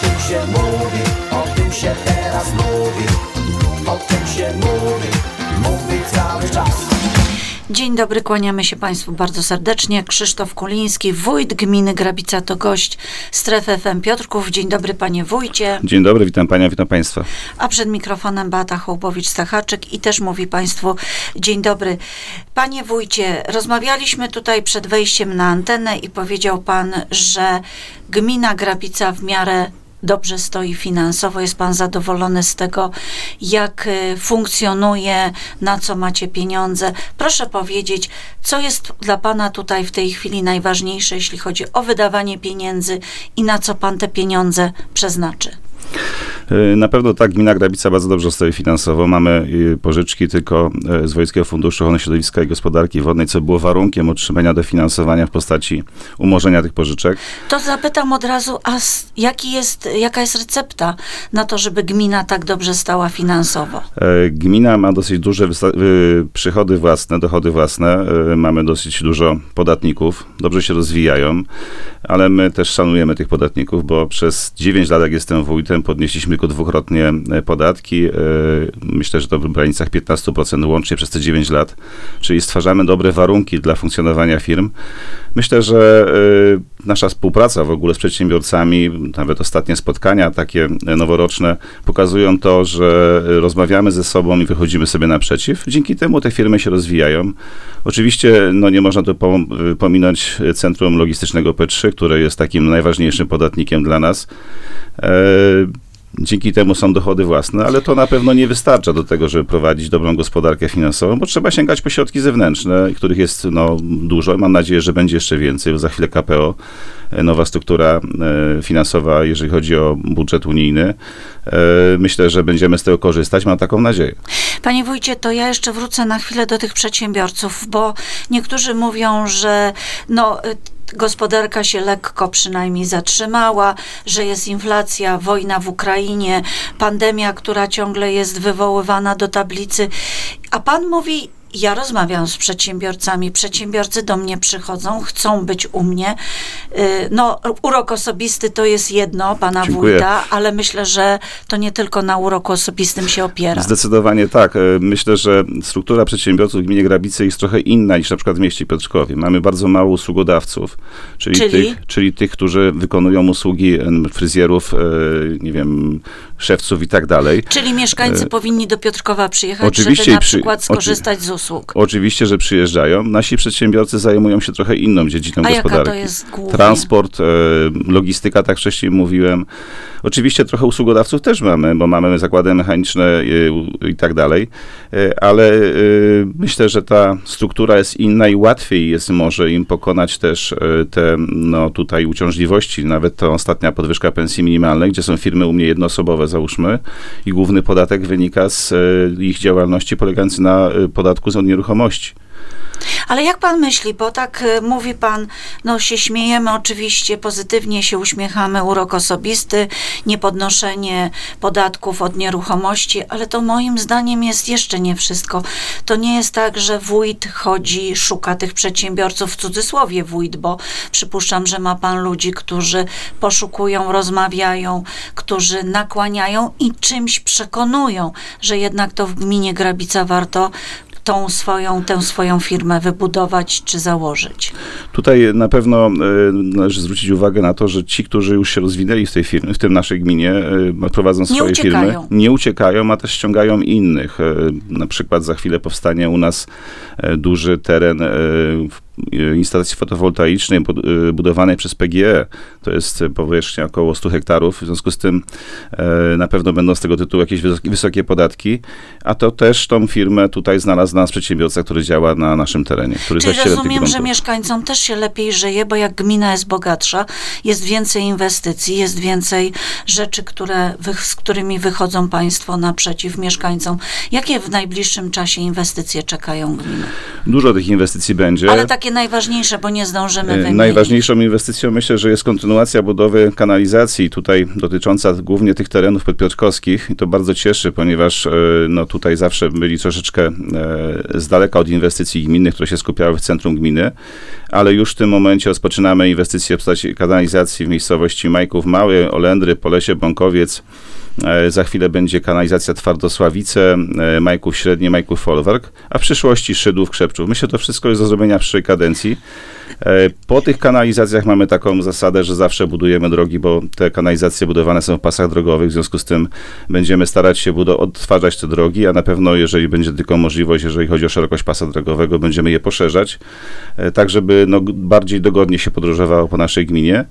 tym się mówi, o tym się teraz mówi, o tym się mówi, mówi cały czas. Dzień dobry, kłaniamy się Państwu bardzo serdecznie. Krzysztof Kuliński, wójt gminy Grabica to gość strefy FM Piotrków. Dzień dobry Panie Wójcie. Dzień dobry, witam Pania, witam Państwa. A przed mikrofonem Beata Hołbowicz-Stachaczyk i też mówi Państwu dzień dobry. Panie Wójcie, rozmawialiśmy tutaj przed wejściem na antenę i powiedział Pan, że gmina Grabica w miarę dobrze stoi finansowo. Jest Pan zadowolony z tego, jak y, funkcjonuje, na co macie pieniądze. Proszę powiedzieć, co jest dla Pana tutaj w tej chwili najważniejsze, jeśli chodzi o wydawanie pieniędzy i na co Pan te pieniądze przeznaczy? Y, Na pewno tak, gmina Grabica bardzo dobrze stoi finansowo. Mamy y, pożyczki tylko y, z Wojskiego Funduszu Ochrony Środowiska i Gospodarki Wodnej, co było warunkiem otrzymania dofinansowania w postaci umorzenia tych pożyczek. To zapytam od razu, a jaki jest, jaka jest recepta na to, żeby gmina tak dobrze stała finansowo? E, Gmina ma dosyć duże y, przychody własne, dochody własne. Mamy dosyć dużo podatników, dobrze się rozwijają, ale my też szanujemy tych podatników, bo przez 9 lat, jak jestem wójtem, podnieśliśmy tylko dwukrotnie e, podatki. E, Myślę, że to w granicach 15% łącznie przez te 9 lat, czyli stwarzamy dobre warunki dla funkcjonowania firm. Myślę, że e, nasza współpraca w ogóle z przedsiębiorcami, nawet ostatnie spotkania takie noworoczne, pokazują to, że rozmawiamy ze sobą i wychodzimy sobie naprzeciw. Dzięki temu te firmy się rozwijają. Oczywiście no, nie można tu pom- pominąć Centrum Logistycznego P3, które jest takim najważniejszym podatnikiem dla nas. Dzięki temu są dochody własne, ale to na pewno nie wystarcza do tego, żeby prowadzić dobrą gospodarkę finansową, bo trzeba sięgać po środki zewnętrzne, których jest no, dużo. Mam nadzieję, że będzie jeszcze więcej. Za chwilę KPO, e, nowa struktura e, finansowa, jeżeli chodzi o budżet unijny. E, Myślę, że będziemy z tego korzystać. Mam taką nadzieję. Panie wójcie, to ja jeszcze wrócę na chwilę do tych przedsiębiorców, bo niektórzy mówią, że no, gospodarka się lekko przynajmniej zatrzymała, że jest inflacja, wojna w Ukrainie, pandemia, która ciągle jest wywoływana do tablicy. A pan mówi, ja rozmawiam z przedsiębiorcami, przedsiębiorcy do mnie przychodzą, chcą być u mnie. Y, No, urok osobisty to jest jedno, pana Dziękuję. wójta, ale myślę, że to nie tylko na uroku osobistym się opiera. Zdecydowanie tak. E, Myślę, że struktura przedsiębiorców w gminie Grabice jest trochę inna niż na przykład w mieście Piotrkowie. Mamy bardzo mało usługodawców, czyli, Czyli? Tych, czyli tych, którzy wykonują usługi fryzjerów, e, nie wiem, szewców i tak dalej. Czyli mieszkańcy powinni do Piotrkowa przyjechać, oczywiście żeby na przy- przykład skorzystać z usług. Oczywiście, że przyjeżdżają. Nasi przedsiębiorcy zajmują się trochę inną dziedziną A jaka gospodarki. to jest głównie? Transport, e, logistyka, tak wcześniej mówiłem. Oczywiście trochę usługodawców też mamy, bo mamy zakłady mechaniczne u- i tak dalej, E, ale e, myślę, że ta struktura jest inna i łatwiej jest może im pokonać też e, te no, tutaj uciążliwości. Nawet ta ostatnia podwyżka pensji minimalnej, gdzie są firmy u mnie jednoosobowe, załóżmy, i główny podatek wynika z ich działalności polegający na podatku z nieruchomości. Ale jak pan myśli, bo tak y, mówi pan, no się śmiejemy oczywiście, pozytywnie się uśmiechamy, urok osobisty, niepodnoszenie podatków od nieruchomości, ale to moim zdaniem jest jeszcze nie wszystko. To nie jest tak, że wójt chodzi, szuka tych przedsiębiorców, w cudzysłowie wójt, bo przypuszczam, że ma pan ludzi, którzy poszukują, rozmawiają, którzy nakłaniają i czymś przekonują, że jednak to w gminie Grabica warto tą swoją, tę swoją firmę wybudować czy założyć. Tutaj na pewno e, należy zwrócić uwagę na to, że ci, którzy już się rozwinęli w tej firmie, w tym naszej gminie, e, prowadzą swoje firmy, nie uciekają, a też ściągają innych. E, Na przykład za chwilę powstanie u nas duży teren w- instalacji fotowoltaicznej e, budowanej przez PGE. To jest powierzchnia około 100 hektarów. W związku z tym e, na pewno będą z tego tytułu jakieś wysokie, podatki, a to też tą firmę tutaj znalazł nas przedsiębiorca, który działa na naszym terenie, który Czyli rozumiem, że mieszkańcom też się lepiej żyje, bo jak gmina jest bogatsza, jest więcej inwestycji, jest więcej rzeczy, które, z którymi wychodzą państwo naprzeciw mieszkańcom. Jakie w najbliższym czasie inwestycje czekają gminy? Dużo tych inwestycji będzie. Ale takie najważniejsze, bo nie zdążymy E, wymienić. Najważniejszą inwestycją myślę, że jest kontynuacja budowy kanalizacji tutaj dotycząca głównie tych terenów podpiotrkowskich i to bardzo cieszy, ponieważ e, no, tutaj zawsze byli troszeczkę e, z daleka od inwestycji gminnych, które się skupiały w centrum gminy, ale już w tym momencie rozpoczynamy inwestycje w postaci kanalizacji w miejscowości Majków Mały, Olendry, Polesie, Bąkowiec. E, Za chwilę będzie kanalizacja Twardosławice, e, Majków Średnie, Majków Folwark, a w przyszłości Szydłów, Krzepczów. Myślę, że to wszystko jest do zrobienia w przyszłej kadencji. E, Po tych kanalizacjach mamy taką zasadę, że zawsze budujemy drogi, bo te kanalizacje budowane są w pasach drogowych, w związku z tym będziemy starać się odtwarzać te drogi, a na pewno, jeżeli będzie tylko możliwość, jeżeli chodzi o szerokość pasa drogowego, będziemy je poszerzać, tak żeby no, bardziej dogodnie się podróżowało po naszej gminie.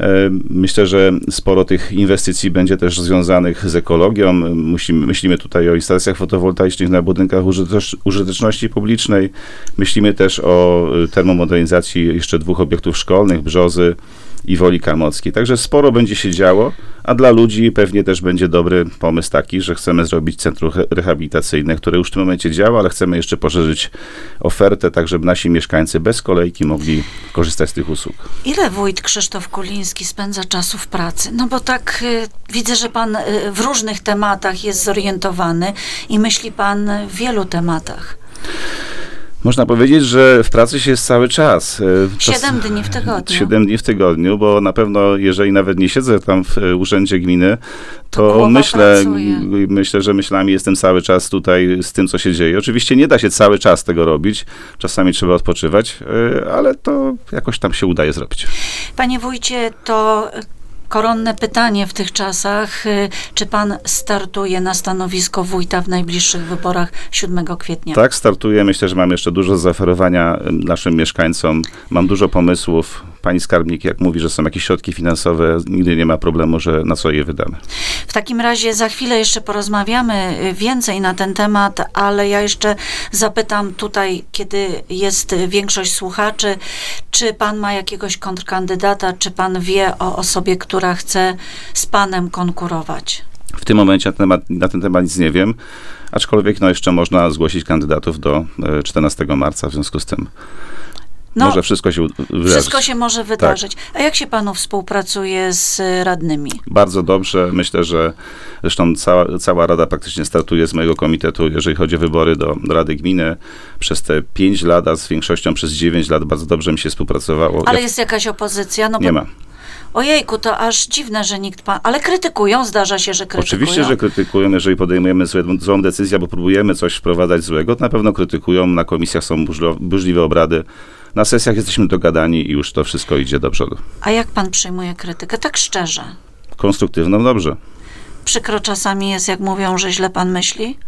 E, Myślę, że sporo tych inwestycji będzie też związanych z ekologią. Musimy, myślimy tutaj o instalacjach fotowoltaicznych na budynkach użytecz- użyteczności publicznej. Myślimy też o y, termomodernizacji jeszcze dwóch obiektów szkolnych, Brzozy i Woli Karmockiej. Także sporo będzie się działo, a dla ludzi pewnie też będzie dobry pomysł taki, że chcemy zrobić centrum re- rehabilitacyjne, które już w tym momencie działa, ale chcemy jeszcze poszerzyć ofertę, tak żeby nasi mieszkańcy bez kolejki mogli korzystać z tych usług. Ile wójt Krzysztof Kuliński spędza czasu w pracy? No bo tak y, widzę, że pan y, w różnych tematach jest zorientowany i myśli pan w wielu tematach. Można powiedzieć, że w pracy się jest cały czas. E, to s- Siedem dni w tygodniu. Siedem dni w tygodniu, bo na pewno, jeżeli nawet nie siedzę tam w e, urzędzie gminy, To to myślę, pracuje. myślę, że myślami jestem cały czas tutaj z tym, co się dzieje. Oczywiście nie da się cały czas tego robić, czasami trzeba odpoczywać, e, ale to jakoś tam się udaje zrobić. Panie wójcie, to koronne pytanie w tych czasach. y, Czy pan startuje na stanowisko wójta w najbliższych wyborach 7 kwietnia? Tak, startuję. Myślę, że mam jeszcze dużo zaoferowania em, naszym mieszkańcom. Mam dużo pomysłów. Pani skarbnik, jak mówi, że są jakieś środki finansowe, nigdy nie ma problemu, że na co je wydamy. W takim razie za chwilę jeszcze porozmawiamy y, więcej na ten temat, ale ja jeszcze zapytam tutaj, kiedy jest większość słuchaczy, czy pan ma jakiegoś kontrkandydata, czy pan wie o osobie, która chce z panem konkurować? W tym momencie na, temat, na ten temat nic nie wiem, aczkolwiek no, jeszcze można zgłosić kandydatów do e, 14 marca, w związku z tym No, może wszystko się wydarzyć. wszystko się może wydarzyć. A jak się panu współpracuje z y, radnymi? Bardzo dobrze. Myślę, że zresztą cała, cała Rada praktycznie startuje z mojego komitetu, jeżeli chodzi o wybory do, Rady Gminy. Przez te 5 lat, a z większością przez 9 lat bardzo dobrze mi się współpracowało. Ale Ja- jest jakaś opozycja? No Nie bo, ma. Ojejku, to aż dziwne, że nikt pan... Ale krytykują, zdarza się, że krytykują. Oczywiście, że krytykują, jeżeli podejmujemy złe, złą decyzję, albo próbujemy coś wprowadzać złego, to na pewno krytykują. Na komisjach są burzliwe obrady. Na sesjach jesteśmy dogadani i już to wszystko idzie do przodu. A jak pan przyjmuje krytykę? Tak szczerze. Konstruktywną, dobrze. Przykro czasami jest, jak mówią, że źle pan myśli?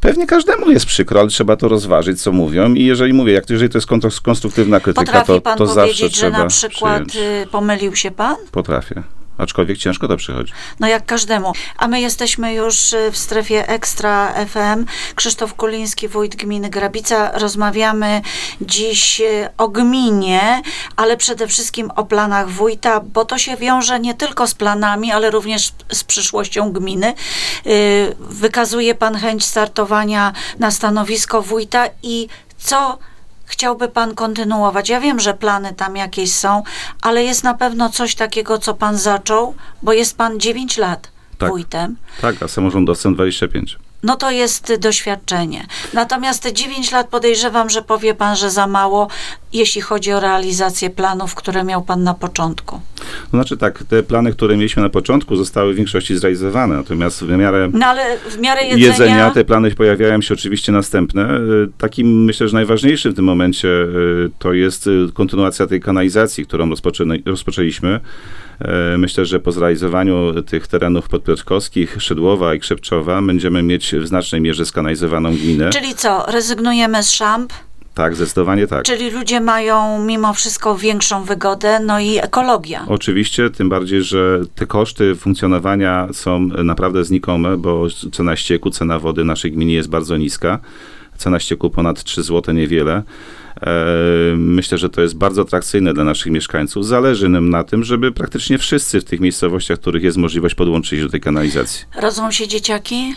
Pewnie każdemu jest przykro, ale trzeba to rozważyć, co mówią. I jeżeli mówię, jak jeżeli to jest konstruktywna krytyka, Potrafi to, pan to zawsze powiedzieć, że trzeba na przykład przyjąć. y, pomylił się pan? Potrafię. Aczkolwiek ciężko to przychodzi. No jak każdemu. A my jesteśmy już y, w strefie Ekstra FM. Krzysztof Kuliński, wójt gminy Grabica. Rozmawiamy dziś y, o gminie, ale przede wszystkim o planach wójta, bo to się wiąże nie tylko z planami, ale również z przyszłością gminy. Y, Wykazuje pan chęć startowania na stanowisko wójta i co chciałby pan kontynuować? Ja wiem, że plany tam jakieś są, ale jest na pewno coś takiego, co pan zaczął, bo jest pan 9 lat Tak. wójtem. Tak, a samorządowcem 25. No to jest doświadczenie. Natomiast te 9 lat podejrzewam, że powie pan, że za mało, jeśli chodzi o realizację planów, które miał pan na początku. Znaczy tak, te plany, które mieliśmy na początku, zostały w większości zrealizowane, natomiast w miarę No w miarę jedzenia... jedzenia te plany pojawiają się oczywiście następne. Y, Takim myślę, że najważniejszym w tym momencie y, to jest y, kontynuacja tej kanalizacji, którą rozpoczęli- rozpoczęliśmy. E, Myślę, że po zrealizowaniu tych terenów podpiotrkowskich, Szydłowa i Krzepczowa będziemy mieć w znacznej mierze skanalizowaną gminę. Czyli co, rezygnujemy z szamp, Tak, zdecydowanie tak. czyli ludzie mają mimo wszystko większą wygodę, no i ekologia. Oczywiście, tym bardziej, że te koszty funkcjonowania są naprawdę znikome, bo cena ścieku, cena wody w naszej gminie jest bardzo niska. Cena ścieku ponad 3 zł niewiele. E, Myślę, że to jest bardzo atrakcyjne dla naszych mieszkańców. Zależy nam na tym, żeby praktycznie wszyscy w tych miejscowościach, w których jest możliwość, podłączyć do tej kanalizacji. Rodzą się dzieciaki?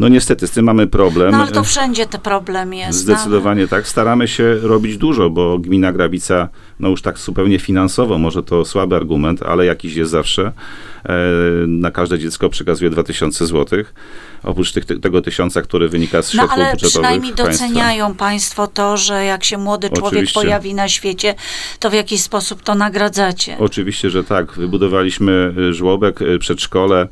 No niestety, z tym mamy problem. No ale to wszędzie ten problem jest. no, Zdecydowanie tak. Staramy się robić dużo, bo gmina Grabica, no już tak zupełnie finansowo, może to słaby argument, ale jakiś jest zawsze. E, na każde dziecko przekazuje 2000 zł. Oprócz tych, tego tysiąca, który wynika z No środków ale budżetowych przynajmniej państwa. doceniają Państwo to, że jak się młody człowiek Oczywiście. pojawi na świecie, to w jakiś sposób to nagradzacie. Oczywiście, że tak. Wybudowaliśmy y, żłobek, y, przedszkole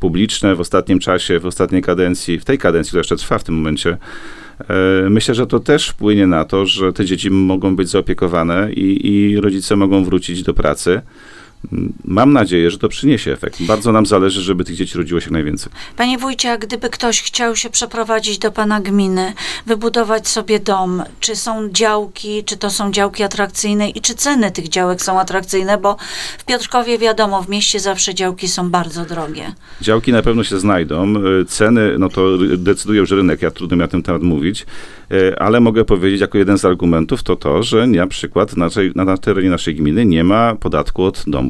publiczne w ostatnim czasie, w ostatniej kadencji, w tej kadencji, która jeszcze trwa w tym momencie. E, Myślę, że to też wpłynie na to, że te dzieci mogą być zaopiekowane i, i rodzice mogą wrócić do pracy. Mam nadzieję, że to przyniesie efekt. Bardzo nam zależy, żeby tych dzieci rodziło się najwięcej. Panie wójcie, a gdyby ktoś chciał się przeprowadzić do pana gminy, wybudować sobie dom, czy są działki, czy to są działki atrakcyjne i czy ceny tych działek są atrakcyjne, bo w Piotrkowie wiadomo, w mieście zawsze działki są bardzo drogie. Działki na pewno się znajdą. Y, Ceny, no to decyduje już rynek, ja trudno mi na ten temat mówić, Y, ale mogę powiedzieć jako jeden z argumentów to to, że na przykład na, na, terenie naszej gminy nie ma podatku od domów.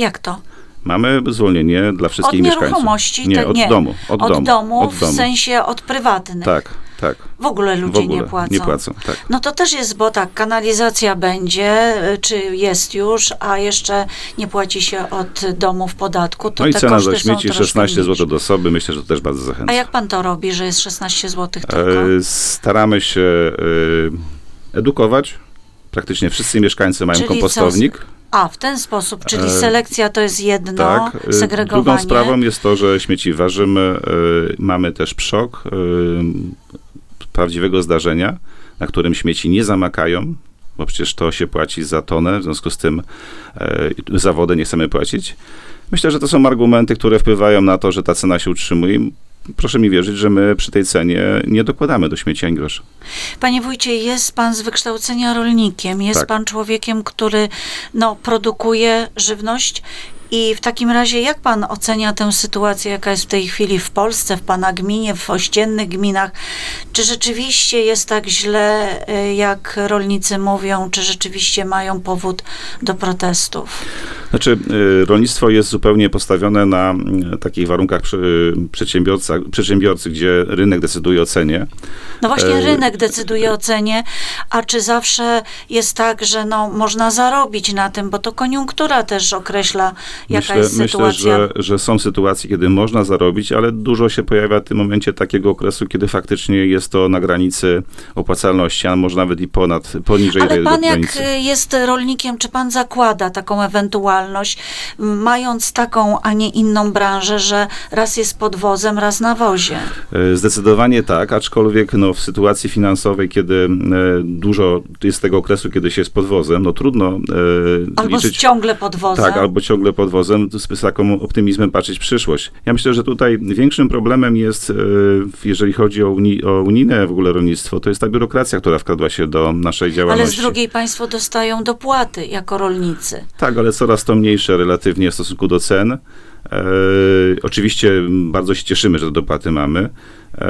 Jak to? Mamy zwolnienie dla Od wszystkich mieszkańców. nieruchomości? Nie, od domu. Od, od domu, domu, od domu. w sensie od prywatnych. Tak, tak. W ogóle W ludzie ogóle nie płacą. Nie płacą, tak. No to też jest, bo tak, kanalizacja będzie, y, czy jest już, a jeszcze nie płaci się od domów podatku. To No i cena za śmieci troszkę 16 mniejsze. zł do osoby, myślę, że to też bardzo zachęca. A jak pan to robi, że jest 16 zł tylko? E, Staramy się e, edukować. Praktycznie wszyscy mieszkańcy mają Czyli kompostownik. A, w ten sposób, czyli e, selekcja to jest jedno, tak. E, segregowanie. Drugą sprawą jest to, że śmieci ważymy. e, Mamy też przok prawdziwego zdarzenia, na którym śmieci nie zamakają, bo przecież to się płaci za tonę, w związku z tym e, za wodę nie chcemy płacić. Myślę, że to są argumenty, które wpływają na to, że ta cena się utrzymuje. Proszę mi wierzyć, że my przy tej cenie nie dokładamy do śmieci ani grosza. Panie wójcie, jest pan z wykształcenia rolnikiem, jest Tak. pan człowiekiem, który no, produkuje żywność i w takim razie jak pan ocenia tę sytuację, jaka jest w tej chwili w Polsce, w pana gminie, w ościennych gminach? Czy rzeczywiście jest tak źle, y, jak rolnicy mówią, czy rzeczywiście mają powód do protestów? Znaczy, y, rolnictwo jest zupełnie postawione na y, takich warunkach przedsiębiorca, przedsiębiorcy, gdzie rynek decyduje o cenie. No właśnie rynek decyduje o cenie, a czy zawsze jest tak, że no, można zarobić na tym, bo to koniunktura też określa, jaka myślę, jest sytuacja. Myślę, że, że są sytuacje, kiedy można zarobić, ale dużo się pojawia w tym momencie takiego okresu, kiedy faktycznie jest to na granicy opłacalności, a może nawet i ponad, poniżej Ale pan jak granicy. y, jest rolnikiem, czy pan zakłada taką ewentualność, mając taką, a nie inną branżę, że raz jest pod wozem, raz na wozie? E, Zdecydowanie tak, aczkolwiek no, w sytuacji finansowej, kiedy e, dużo jest tego okresu, kiedy się jest pod wozem, no trudno e, Albo liczyć... ciągle pod wozem? Tak, albo ciągle pod wozem, z taką optymizmem patrzeć w przyszłość. Ja myślę, że tutaj większym problemem jest, e, jeżeli chodzi o, uni, o unijne w ogóle rolnictwo, to jest ta biurokracja, która wkradła się do naszej Ale działalności. z drugiej państwo dostają dopłaty jako rolnicy. Tak, ale coraz to mniejsze relatywnie w stosunku do cen. E, oczywiście bardzo się cieszymy, że te dopłaty mamy, e,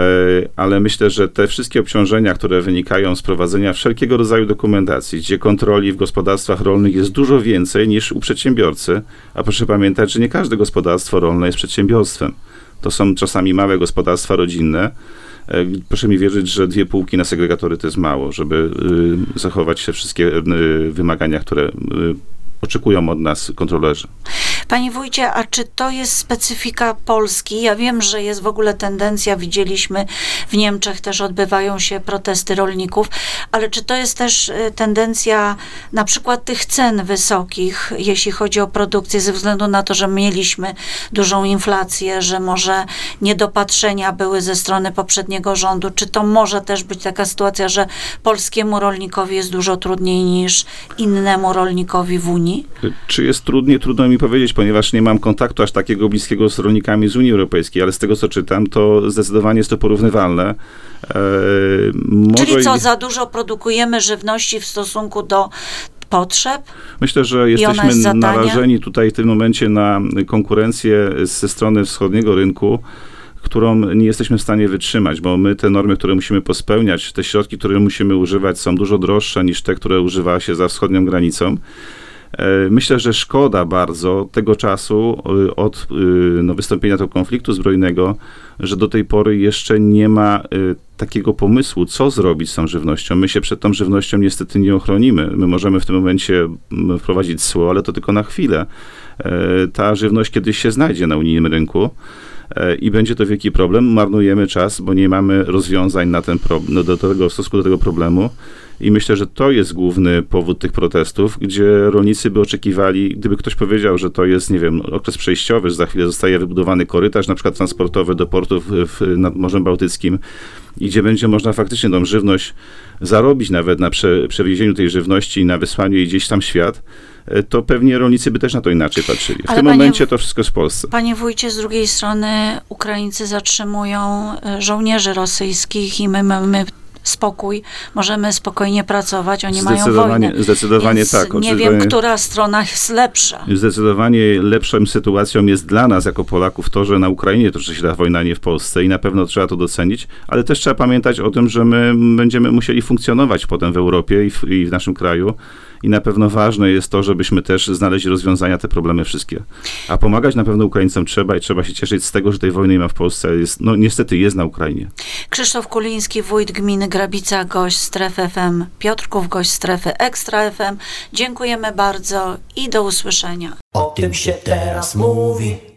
ale myślę, że te wszystkie obciążenia, które wynikają z prowadzenia wszelkiego rodzaju dokumentacji, gdzie kontroli w gospodarstwach rolnych jest dużo więcej niż u przedsiębiorcy, a proszę pamiętać, że nie każde gospodarstwo rolne jest przedsiębiorstwem. To są czasami małe gospodarstwa rodzinne. E, Proszę mi wierzyć, że dwie półki na segregatory to jest mało, żeby y, zachować te wszystkie y, wymagania, które y, oczekują od nas kontrolerzy. Panie wójcie, a czy to jest specyfika Polski? Ja wiem, że jest w ogóle tendencja, widzieliśmy w Niemczech też odbywają się protesty rolników, ale czy to jest też y, tendencja na przykład tych cen wysokich, jeśli chodzi o produkcję, ze względu na to, że mieliśmy dużą inflację, że może niedopatrzenia były ze strony poprzedniego rządu? Czy to może też być taka sytuacja, że polskiemu rolnikowi jest dużo trudniej niż innemu rolnikowi w Unii? Czy jest trudniej? Trudno mi powiedzieć, ponieważ nie mam kontaktu aż takiego bliskiego z rolnikami z Unii Europejskiej, ale z tego co czytam, to zdecydowanie jest to porównywalne. E, Czyli co, i- za dużo produkujemy żywności w stosunku do potrzeb? Myślę, że jesteśmy narażeni tutaj w tym momencie na konkurencję ze strony wschodniego rynku, którą nie jesteśmy w stanie wytrzymać, bo my te normy, które musimy pospełniać, te środki, które musimy używać są dużo droższe niż te, które używa się za wschodnią granicą. E, Myślę, że szkoda bardzo tego czasu y, od y, no, wystąpienia tego konfliktu zbrojnego, że do tej pory jeszcze nie ma takiego pomysłu, co zrobić z tą żywnością. My się przed tą żywnością niestety nie ochronimy. My możemy w tym momencie wprowadzić cło, ale to tylko na chwilę. E, Ta żywność kiedyś się znajdzie na unijnym rynku e, i będzie to wielki problem. Marnujemy czas, bo nie mamy rozwiązań na ten problem, no, do tego, w stosunku do tego problemu. I myślę, że to jest główny powód tych protestów, gdzie rolnicy by oczekiwali, gdyby ktoś powiedział, że to jest, nie wiem, okres przejściowy, że za chwilę zostaje wybudowany korytarz, na przykład transportowy do portów w, nad Morzem Bałtyckim, i gdzie będzie można faktycznie tą żywność zarobić nawet na prze, przewiezieniu tej żywności i na wysłaniu jej gdzieś tam w świat, e, to pewnie rolnicy by też na to inaczej patrzyli. W Ale tym panie- momencie to wszystko jest w Polsce. Panie wójcie, z drugiej strony Ukraińcy zatrzymują e, żołnierzy rosyjskich i my mamy spokój, możemy spokojnie pracować, oni mają wojnę. zdecydowanie Więc tak, Nie wiem, która strona jest lepsza. Zdecydowanie lepszą sytuacją jest dla nas jako Polaków to, że na Ukrainie toczy się ta wojna, nie w Polsce i na pewno trzeba to docenić, ale też trzeba pamiętać o tym, że my będziemy musieli funkcjonować potem w Europie i w, i w naszym kraju i na pewno ważne jest to, żebyśmy też znaleźli rozwiązania te problemy wszystkie. A pomagać na pewno Ukraińcom trzeba i trzeba się cieszyć z tego, że tej wojny nie ma w Polsce. Jest, no niestety jest na Ukrainie. Krzysztof Kuliński, wójt gminy Grabica, gość strefy FM, Piotrków, gość strefy Ekstra FM. Dziękujemy bardzo i do usłyszenia. O tym się teraz mówi